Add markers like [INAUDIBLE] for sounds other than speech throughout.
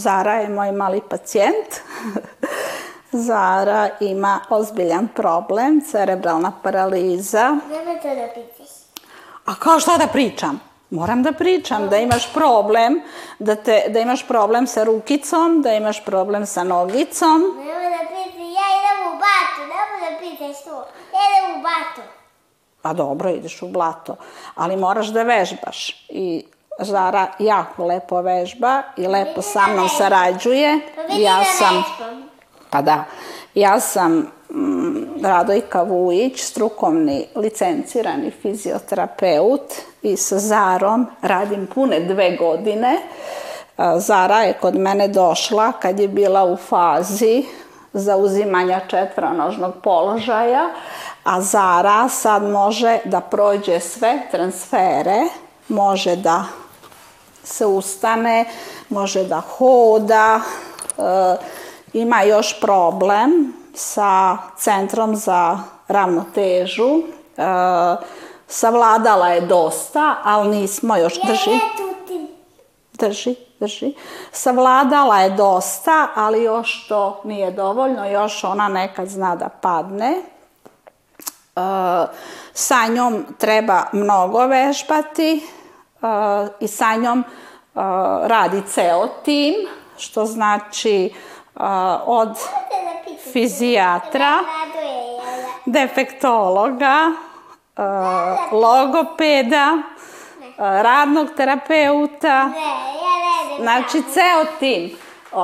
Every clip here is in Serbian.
Zara je moj mali pacijent. [LAUGHS] Zara ima ozbiljan problem, cerebralna paraliza. Nemoj to da pitaš. A kao šta da pričam? Moram da pričam da imaš problem, da, te, da imaš problem sa rukicom, da imaš problem sa nogicom. Nemoj da pitaš, ja idem u batu, nemoj da pitaš to. Ja idem u batu. Pa dobro, ideš u blato, ali moraš da vežbaš. I Zara jako lepo vežba i lepo sa mnom sarađuje. Pa Ja sam, pa da, ja sam mm, Radojka Vujić, strukovni licencirani fizioterapeut i sa Zarom radim pune dve godine. Zara je kod mene došla kad je bila u fazi zauzimanja četvronožnog položaja, a Zara sad može da prođe sve transfere, može da se ustane, može da hoda, e, ima još problem sa centrom za ravnotežu, e, savladala je dosta, ali nismo još, drži, drži, drži, savladala je dosta, ali još to nije dovoljno, još ona nekad zna da padne. E, sa njom treba mnogo vežbati i sa njom radi ceo tim, što znači od fizijatra, defektologa, logopeda, radnog terapeuta, znači ceo tim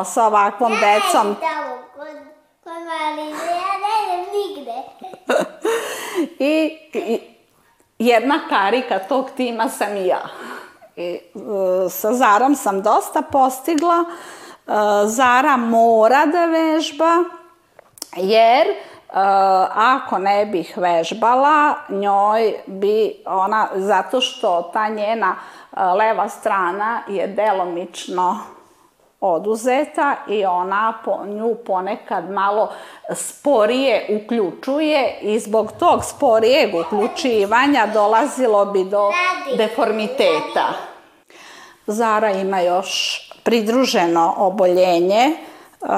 sa ovakvom decom. I, i jedna karika tog tima sam i ja. I, e, sa Zarom sam dosta postigla. E, Zara mora da vežba, jer e, ako ne bih vežbala, njoj bi ona, zato što ta njena e, leva strana je delomično oduzeta i ona po, nju ponekad malo sporije uključuje i zbog tog sporijeg uključivanja dolazilo bi do deformiteta. Zara ima još pridruženo oboljenje, uh,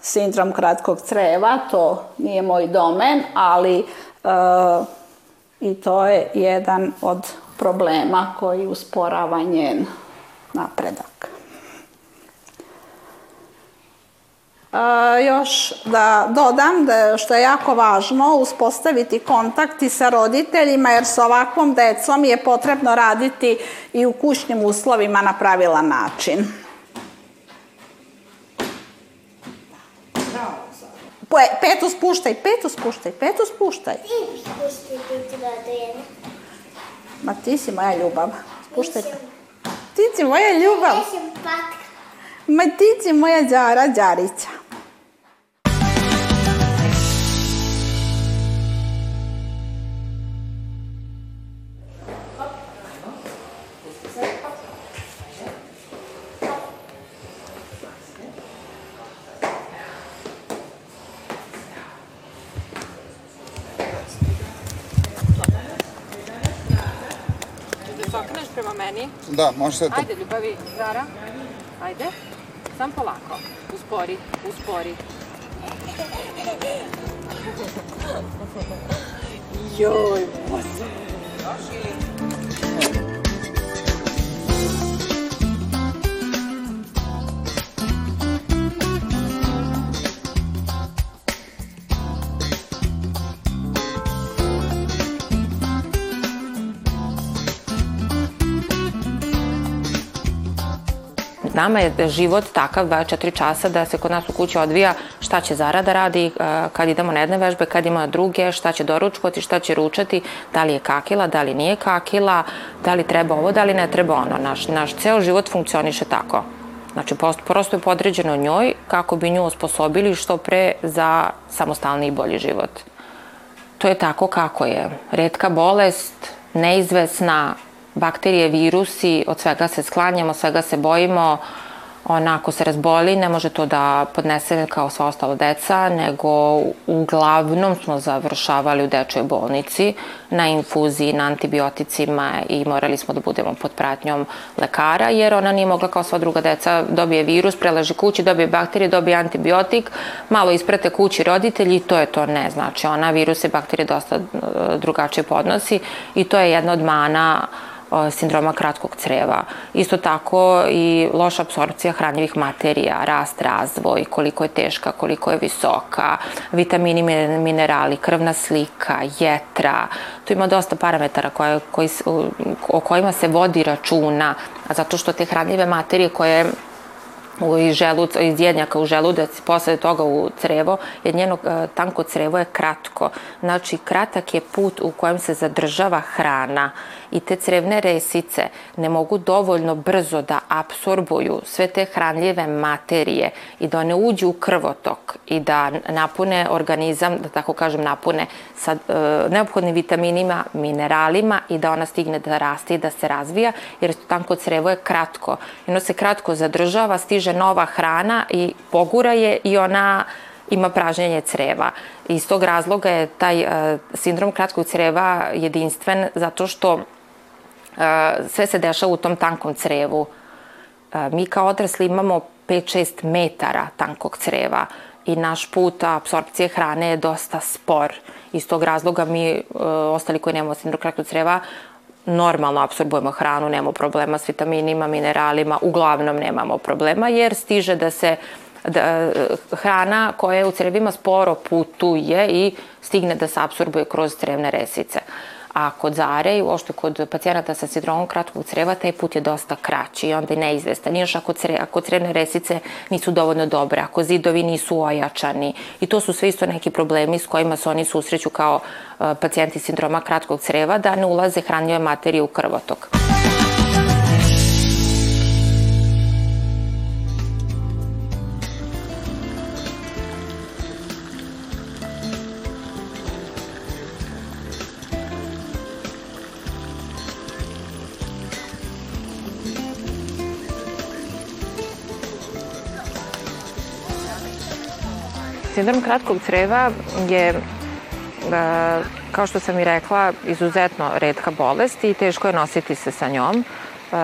sindrom kratkog creva, to nije moj domen, ali uh, i to je jedan od problema koji usporava njen napredak. E, još da dodam da je, što je jako važno uspostaviti kontakti sa roditeljima jer sa ovakvom decom je potrebno raditi i u kućnim uslovima na pravilan način. Petu spuštaj, petu spuštaj, petu spuštaj. Ti Raduje. Ma ti si moja ljubav. Spuštaj. Ti si moja ljubav. Ja sam patka. Ma ti si moja đara, đarića. Da, može sve to. Ajde, ljubavi, Zara. Ajde. Sam polako. Uspori, uspori. Joj, bože. Nama je život takav 24 časa da se kod nas u kući odvija šta će Zara da radi, e, kad idemo na jedne vežbe, kad ima druge, šta će doručkovati, šta će ručati, da li je kakila, da li nije kakila, da li treba ovo, da li ne treba ono. Naš, naš ceo život funkcioniše tako. Znači, prosto je podređeno njoj kako bi nju osposobili što pre za samostalni i bolji život. To je tako kako je. Redka bolest, neizvesna, bakterije, virusi, od svega se sklanjamo, svega se bojimo. Ona ako se razboli ne može to da podnese kao sva ostala deca, nego uglavnom smo završavali u dečoj bolnici na infuziji, na antibioticima i morali smo da budemo pod pratnjom lekara, jer ona nije mogla kao sva druga deca dobije virus, preleži kući, dobije bakterije, dobije antibiotik, malo isprate kući roditelji i to je to ne. Znači ona viruse i bakterije dosta e, drugačije podnosi i to je jedna od mana uh, sindroma kratkog creva. Isto tako i loša apsorpcija hranjivih materija, rast, razvoj, koliko je teška, koliko je visoka, vitamini, minerali, krvna slika, jetra. Tu ima dosta parametara koje, koji, o kojima se vodi računa, zato što te hranjive materije koje iz, želuca, iz jednjaka u želudac, posle toga u crevo, jer njeno e, tanko crevo je kratko. Znači, kratak je put u kojem se zadržava hrana i te crevne resice ne mogu dovoljno brzo da apsorbuju sve te hranljive materije i da one uđu u krvotok i da napune organizam, da tako kažem, napune sa e, neophodnim vitaminima, mineralima i da ona stigne da raste i da se razvija, jer tanko crevo je kratko. I ono se kratko zadržava, stiže nova hrana i pogura je i ona ima pražnjenje creva. Iz tog razloga je taj e, sindrom kratkog creva jedinstven zato što sve se dešava u tom tankom crevu. Mi kao odrasli imamo 5-6 metara tankog creva i naš put apsorpcije hrane je dosta spor. Iz tog razloga mi, e, ostali koji nemamo sindrom kratkog creva, normalno apsorbujemo hranu, nemamo problema s vitaminima, mineralima, uglavnom nemamo problema jer stiže da se da, hrana koja je u crevima sporo putuje i stigne da se apsorbuje kroz crevne resice. A kod zare i uopšte kod pacijenata sa sindromom kratkog creva taj put je dosta kraći i onda je neizvestan. Još ako, cre, ako crevne resice nisu dovoljno dobre, ako zidovi nisu ojačani. I to su sve isto neki problemi s kojima se oni susreću kao uh, pacijenti sindroma kratkog creva, da ne ulaze hranljive materije u krvotok. Sindrom kratkog creva je, e, kao što sam i rekla, izuzetno redka bolest i teško je nositi se sa njom. E,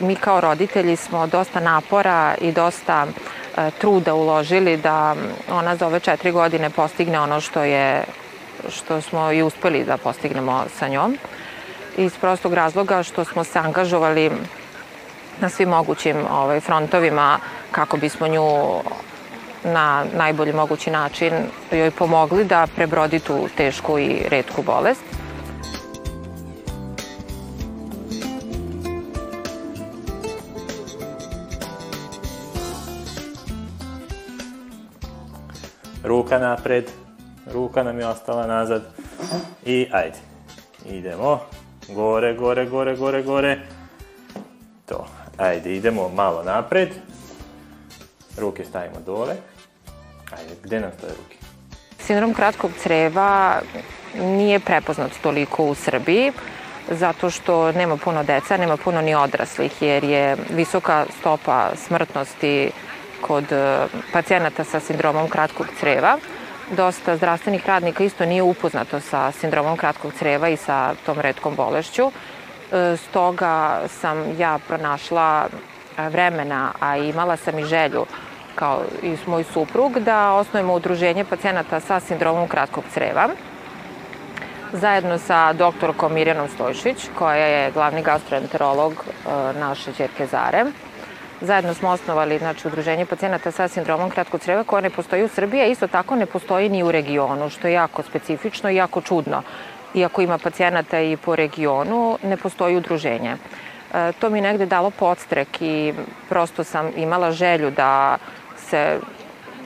mi kao roditelji smo dosta napora i dosta e, truda uložili da ona za ove četiri godine postigne ono što je što smo i uspeli da postignemo sa njom. Iz prostog razloga što smo se angažovali na svim mogućim ovaj, frontovima kako bismo nju na najbolji mogući način joj pomogli da prebrodi tu tešku i redku bolest. Ruka napred, ruka nam je ostala nazad. I ajde, idemo, gore, gore, gore, gore, gore, to, ajde, idemo malo napred, ruke stavimo dole, Ajde, gde nam stoje ruke? Sindrom kratkog creva nije prepoznat toliko u Srbiji, zato što nema puno deca, nema puno ni odraslih, jer je visoka stopa smrtnosti kod e, pacijenata sa sindromom kratkog creva. Dosta zdravstvenih radnika isto nije upoznato sa sindromom kratkog creva i sa tom redkom bolešću. E, stoga sam ja pronašla vremena, a imala sam i želju kao i moj suprug, da osnovimo udruženje pacijenata sa sindromom kratkog creva zajedno sa doktorkom Mirjanom Stojšić, koja je glavni gastroenterolog e, naše čerke Zare. Zajedno smo osnovali znači, udruženje pacijenata sa sindromom kratkog creva koja ne postoji u Srbiji, a isto tako ne postoji ni u regionu, što je jako specifično i jako čudno. Iako ima pacijenata i po regionu, ne postoji udruženje. E, to mi negde dalo podstrek i prosto sam imala želju da se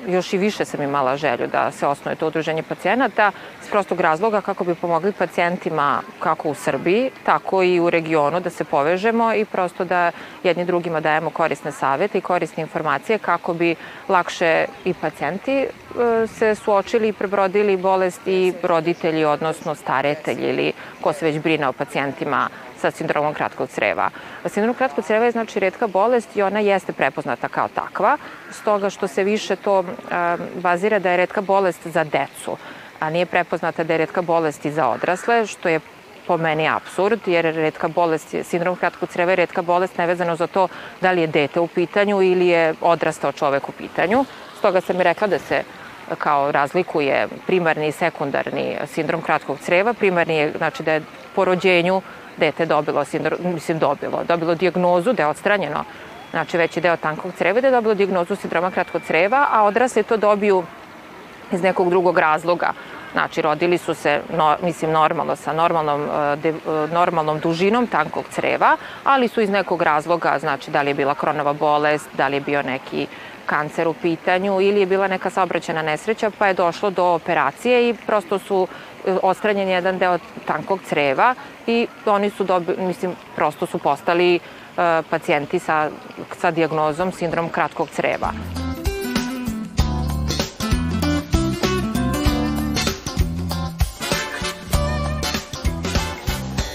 još i više sam imala želju da se osnuje to udruženje pacijenata s prostog razloga kako bi pomogli pacijentima kako u Srbiji, tako i u regionu da se povežemo i prosto da jedni drugima dajemo korisne savete i korisne informacije kako bi lakše i pacijenti e, se suočili i prebrodili bolest i roditelji, odnosno staratelji ili ko se već brine o pacijentima sa sindromom kratkog creva. Sindrom kratkog creva je znači redka bolest i ona jeste prepoznata kao takva, stoga što se više to bazira da je redka bolest za decu, a nije prepoznata da je redka bolest i za odrasle, što je po meni absurd, jer redka bolest, sindrom kratkog creva je redka bolest nevezano za to da li je dete u pitanju ili je odrastao čovek u pitanju. Stoga sam i rekla da se kao razlikuje primarni i sekundarni sindrom kratkog creva. Primarni je, znači da je po rođenju dete dobilo mislim dobilo, dobilo diagnozu da je odstranjeno znači veći deo tankog creva, da je dobilo diagnozu sindroma kratkog creva, a odrasli to dobiju iz nekog drugog razloga. Znači, rodili su se, no, mislim, normalno, sa normalnom, de, e, normalnom dužinom tankog creva, ali su iz nekog razloga, znači, da li je bila kronova bolest, da li je bio neki kancer u pitanju ili je bila neka saobraćena nesreća, pa je došlo do operacije i prosto su e, ostranjen jedan deo tankog creva i oni su dobili, mislim, prosto su postali uh, pacijenti sa, sa diagnozom sindrom kratkog creva.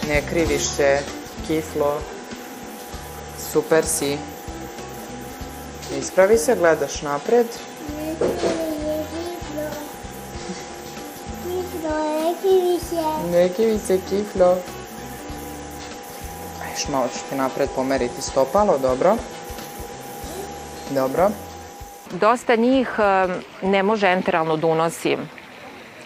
Ne kriviš se, kislo, super si. Ispravi se, gledaš napred. Ne kivi se, kiflo. Ajš, malo ću ti napred pomeriti stopalo, dobro. Dobro. Dosta njih ne može enteralno da unosi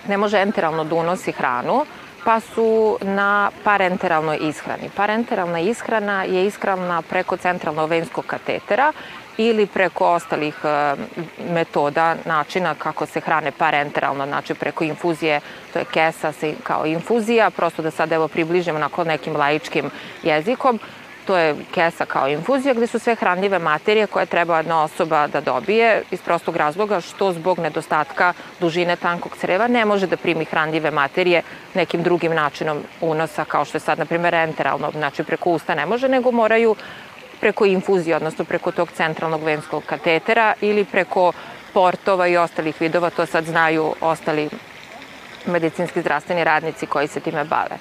ne može enteralno da unosi hranu, pa su na parenteralnoj ishrani. Parenteralna ishrana je ishrana preko centralnog venskog katetera ili preko ostalih e, metoda, načina kako se hrane parenteralno, znači preko infuzije, to je kesa kao infuzija, prosto da sad evo približimo onako nekim laičkim jezikom, to je kesa kao infuzija gde su sve hranljive materije koje treba jedna osoba da dobije iz prostog razloga što zbog nedostatka dužine tankog creva ne može da primi hranljive materije nekim drugim načinom unosa kao što je sad na primjer enteralno, znači preko usta ne može, nego moraju preko infuzije, odnosno preko tog centralnog venskog katetera ili preko portova i ostalih vidova, to sad znaju ostali medicinski zdravstveni radnici koji se time bave.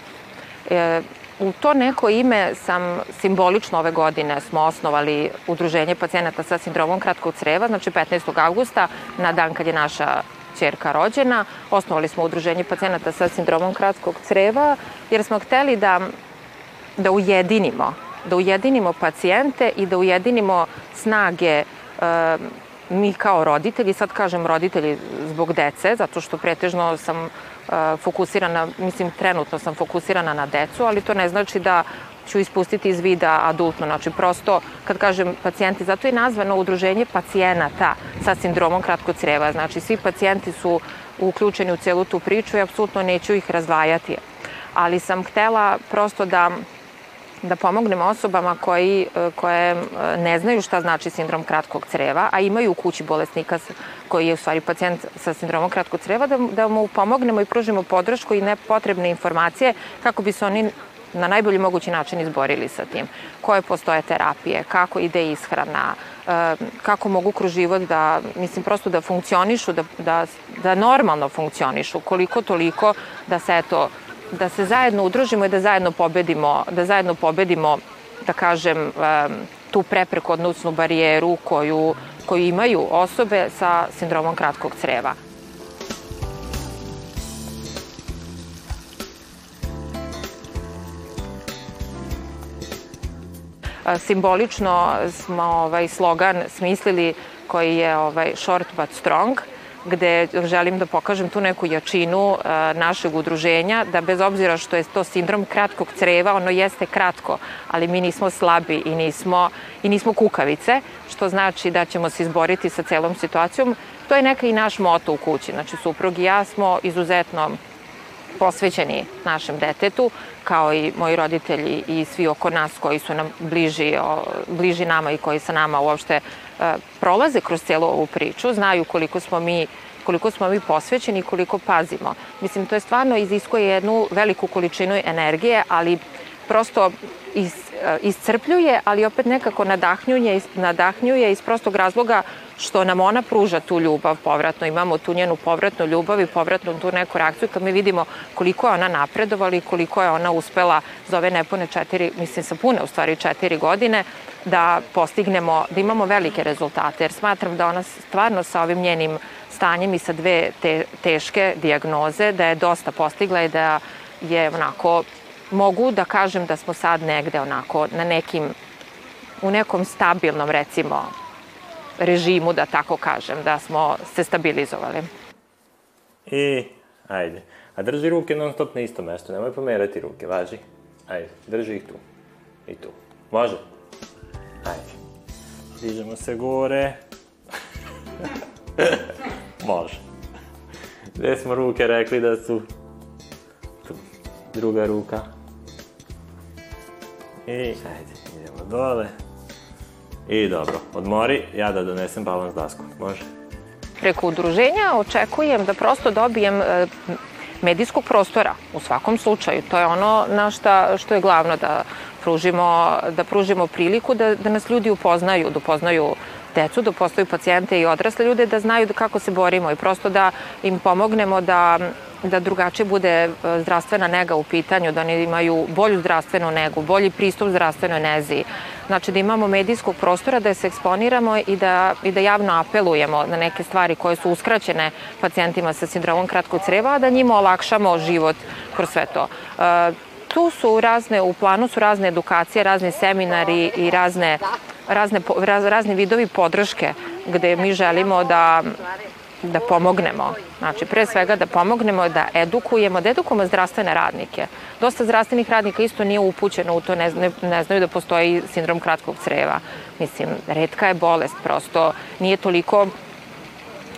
E, u to neko ime sam simbolično ove godine smo osnovali Udruženje pacijenata sa sindromom kratkog creva, znači 15. augusta, na dan kad je naša čerka rođena. Osnovali smo Udruženje pacijenata sa sindromom kratkog creva, jer smo hteli da, da ujedinimo da ujedinimo pacijente i da ujedinimo snage e, mi kao roditelji, sad kažem roditelji zbog dece, zato što pretežno sam e, fokusirana, mislim trenutno sam fokusirana na decu, ali to ne znači da ću ispustiti iz vida adultno. Znači, prosto, kad kažem pacijenti, zato je nazvano udruženje pacijenata sa sindromom kratkog creva. Znači, svi pacijenti su uključeni u celu tu priču i apsolutno neću ih razdvajati. Ali sam htela prosto da da pomognemo osobama koji, e, koje e, ne znaju šta znači sindrom kratkog creva, a imaju u kući bolesnika koji je u stvari pacijent sa sindromom kratkog creva, da, da mu pomognemo i pružimo podršku i nepotrebne informacije kako bi se oni na najbolji mogući način izborili sa tim. Koje postoje terapije, kako ide ishrana, e, kako mogu kroz život da, mislim, prosto da funkcionišu, da, da, da normalno funkcionišu, koliko toliko da se eto da se zajedno udružimo i da zajedno pobedimo, da zajedno pobedimo, da kažem, tu prepreku, odnosnu barijeru koju, koju imaju osobe sa sindromom kratkog creva. Simbolično smo ovaj slogan smislili koji je ovaj short but strong – gde želim da pokažem tu neku jačinu e, našeg udruženja, da bez obzira što je to sindrom kratkog creva, ono jeste kratko, ali mi nismo slabi i nismo, i nismo kukavice, što znači da ćemo se izboriti sa celom situacijom. To je neka i naš moto u kući. Znači, suprug i ja smo izuzetno posvećeni našem detetu, kao i moji roditelji i svi oko nas koji su nam bliži, bliži nama i koji sa nama uopšte prolaze kroz celu ovu priču, znaju koliko smo mi koliko smo mi posvećeni i koliko pazimo. Mislim, to je stvarno iziskuje jednu veliku količinu energije, ali prosto is, e, iscrpljuje, ali opet nekako nadahnjuje, nadahnjuje iz prostog razloga što nam ona pruža tu ljubav povratno, imamo tu njenu povratnu ljubav i povratnu tu neku reakciju kad mi vidimo koliko je ona napredovala i koliko je ona uspela za ove nepune četiri, mislim sa pune u stvari četiri godine, da postignemo, da imamo velike rezultate, jer smatram da ona stvarno sa ovim njenim stanjem i sa dve te, teške dijagnoze, da je dosta postigla i da je onako, mogu da kažem da smo sad negde onako na nekim, u nekom stabilnom recimo režimu, da tako kažem, da smo se stabilizovali. I, ajde. A drži ruke non stop na isto mesto, nemoj pomerati ruke, važi. Ajde, drži ih tu. I tu. Može? Ajde. Dižemo se gore. [LAUGHS] Može. Gde smo ruke rekli da su? Druga ruka. I, ajde, idemo dole. I dobro, odmori, ja da donesem balans dasku. Može? Preko udruženja očekujem da prosto dobijem e, medijskog prostora u svakom slučaju. To je ono na šta, što je glavno da pružimo, da pružimo priliku da, da nas ljudi upoznaju, da upoznaju decu, da postaju pacijente i odrasle ljude, da znaju da kako se borimo i prosto da im pomognemo da da drugačije bude e, zdravstvena nega u pitanju, da oni imaju bolju zdravstvenu negu, bolji pristup zdravstvenoj nezi. Znači da imamo medijskog prostora, da se eksponiramo i da, i da javno apelujemo na neke stvari koje su uskraćene pacijentima sa sindromom kratkog creva, a da njima olakšamo život kroz sve to. E, tu su razne, u planu su razne edukacije, razni seminari i razne, razne, raz, razni vidovi podrške gde mi želimo da da pomognemo. Znači, pre svega da pomognemo, da edukujemo, da edukujemo zdravstvene radnike. Dosta zdravstvenih radnika isto nije upućeno u to, ne, ne, ne znaju da postoji sindrom kratkog creva. Mislim, redka je bolest, prosto nije toliko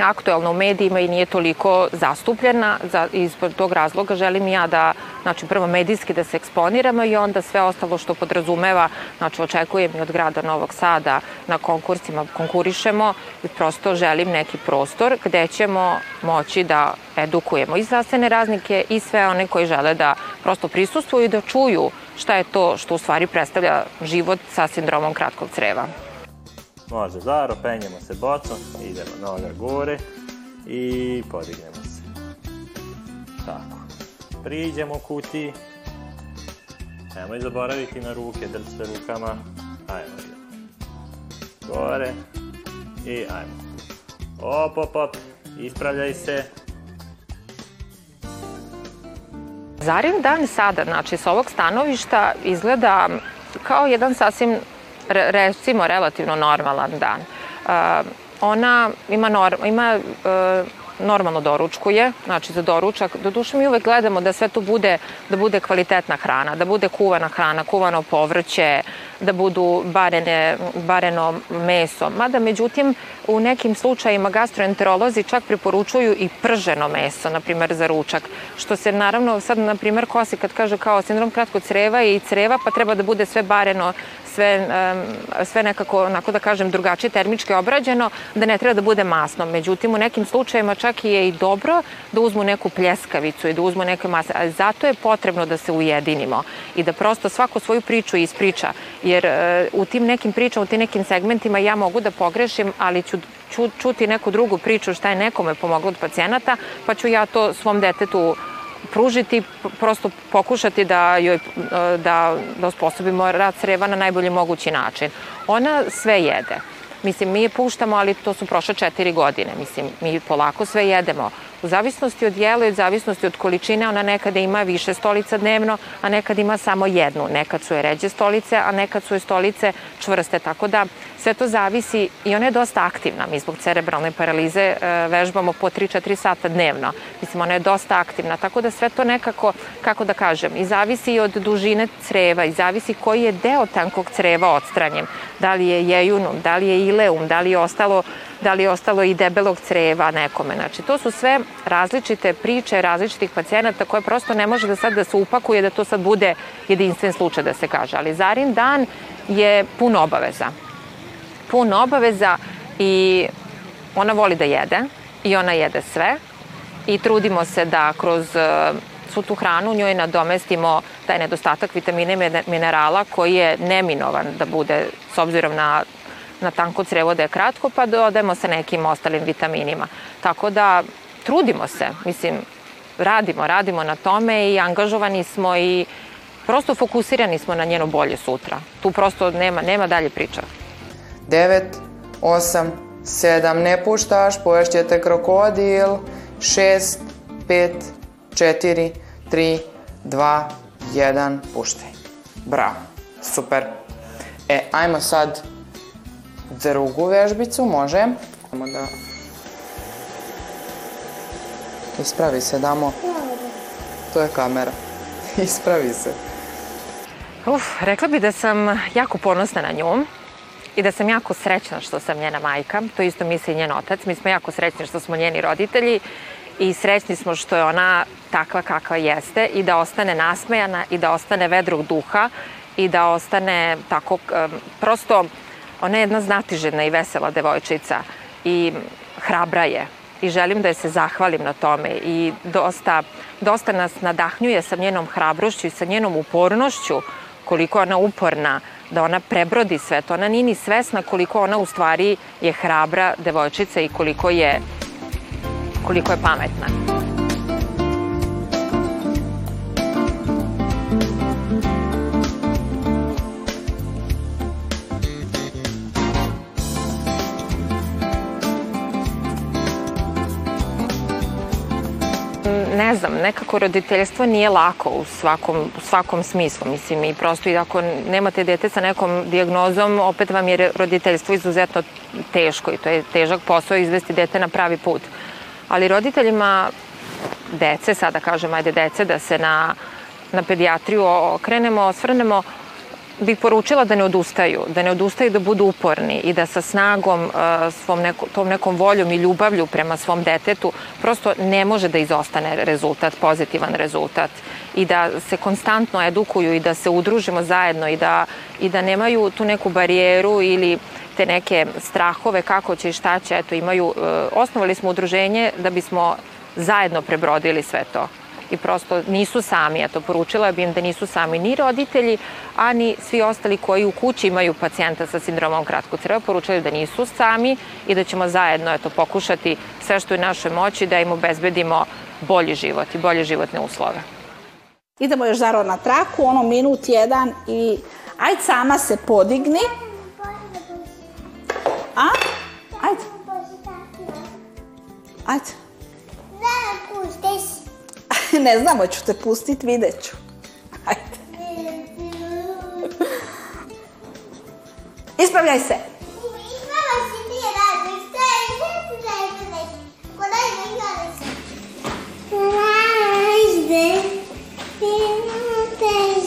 aktuelna u medijima i nije toliko zastupljena. Za, iz tog razloga želim ja da, znači prvo medijski da se eksponiramo i onda sve ostalo što podrazumeva, znači očekujem i od grada Novog Sada na konkursima konkurišemo i prosto želim neki prostor gde ćemo moći da edukujemo i zdravstvene raznike i sve one koji žele da prosto prisustuju i da čuju šta je to što u stvari predstavlja život sa sindromom kratkog creva. Može zaro, penjemo se bocom, idemo noga gore i podignemo se. Tako. Priđemo kuti. Nemoj zaboraviti na ruke, drži se rukama. Ajmo, idemo. Gore. I ajmo. Op, op, op. Ispravljaj se. Zarin dan sada, znači s ovog stanovišta izgleda kao jedan sasvim recimo relativno normalan dan. Uh, ona ima, norm, ima uh, normalno doručkuje, znači za doručak. Doduše mi uvek gledamo da sve to bude, da bude kvalitetna hrana, da bude kuvana hrana, kuvano povrće, da budu barene, bareno meso. Mada međutim u nekim slučajima gastroenterolozi čak preporučuju i prženo meso, na primer za ručak. Što se naravno sad na primer kosi kad kaže kao sindrom kratkog creva i creva pa treba da bude sve bareno sve, sve nekako, onako da kažem, drugačije termički obrađeno, da ne treba da bude masno. Međutim, u nekim slučajima čak je i dobro da uzmu neku pljeskavicu i da uzmu neke mase. Ali zato je potrebno da se ujedinimo i da prosto svako svoju priču ispriča. Jer e, u tim nekim pričama, u tim nekim segmentima ja mogu da pogrešim, ali ću čuti neku drugu priču šta je nekome pomoglo od pacijenata, pa ću ja to svom detetu pružiti, prosto pokušati da joj da, da osposobimo rad creva na najbolji mogući način. Ona sve jede. Mislim, mi je puštamo, ali to su prošle četiri godine. Mislim, mi polako sve jedemo. U zavisnosti od jela i u zavisnosti od količine, ona nekada ima više stolica dnevno, a nekad ima samo jednu. Nekad su je ređe stolice, a nekad su je stolice čvrste. Tako da sve to zavisi i ona je dosta aktivna. Mi zbog cerebralne paralize e, vežbamo po 3-4 sata dnevno. Mislim, ona je dosta aktivna. Tako da sve to nekako, kako da kažem, i zavisi i od dužine creva, i zavisi koji je deo tankog creva odstranjen. Da li je jejunum, da li je ileum, da li je ostalo da li je ostalo i debelog creva nekome. Znači, to su sve različite priče različitih pacijenata koje prosto ne može da sad da se upakuje, da to sad bude jedinstven slučaj da se kaže. Ali Zarin dan je pun obaveza. Pun obaveza i ona voli da jede i ona jede sve i trudimo se da kroz svu tu hranu njoj nadomestimo taj nedostatak vitamina i minerala koji je neminovan da bude s obzirom na na tanko crevo da je kratko, pa dodajemo sa nekim ostalim vitaminima. Tako da trudimo se, mislim, radimo, radimo na tome i angažovani smo i prosto fokusirani smo na njeno bolje sutra. Tu prosto nema, nema dalje priča. 9, 8, 7, ne puštaš, poješćete krokodil, 6, 5, 4, 3, 2, 1, puštaj. Bravo, super. E, ajmo sad drugu vežbicu, može. Samo da Ispravi se, damo. To je kamera. [LAUGHS] Ispravi se. Uf, rekla bi da sam jako ponosna na nju i da sam jako srećna što sam njena majka. To isto misli i njen otac. Mi smo jako srećni što smo njeni roditelji i srećni smo što je ona takva kakva jeste i da ostane nasmejana i da ostane vedrog duha i da ostane tako, prosto, ona je jedna znatižedna i vesela devojčica i hrabra je i želim da je se zahvalim na tome i dosta, dosta nas nadahnjuje sa njenom hrabrošću i sa njenom upornošću koliko ona uporna da ona prebrodi sve to. Ona nije ni svesna koliko ona u stvari je hrabra devojčica i koliko je, koliko je pametna. ne znam, nekako roditeljstvo nije lako u svakom, u svakom smislu, mislim, i prosto i ako nemate dete sa nekom diagnozom, opet vam je roditeljstvo izuzetno teško i to je težak posao izvesti dete na pravi put. Ali roditeljima dece, sada kažem, ajde dece, da se na, na pedijatriju okrenemo, osvrnemo, bih poručila da ne odustaju, da ne odustaju da budu uporni i da sa snagom, uh, svom neko, tom nekom voljom i ljubavlju prema svom detetu prosto ne može da izostane rezultat, pozitivan rezultat i da se konstantno edukuju i da se udružimo zajedno i da, i da nemaju tu neku barijeru ili te neke strahove kako će i šta će, eto imaju, uh, osnovali smo udruženje da bismo zajedno prebrodili sve to i prosto nisu sami. Eto, poručila bi im da nisu sami ni roditelji, a ni svi ostali koji u kući imaju pacijenta sa sindromom kratkog creva, poručili da nisu sami i da ćemo zajedno eto, pokušati sve što je naše moći da im obezbedimo bolji život i bolje životne uslove. Idemo još Zaro na traku, ono minut jedan i ajde sama se podigni. А? Айде. Айде. Да, [LAUGHS] пустиш. Не знам, а че те пусти, ти виде, че. Айде. Изправляй се.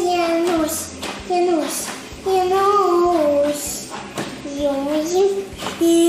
Janus. Janus. happy.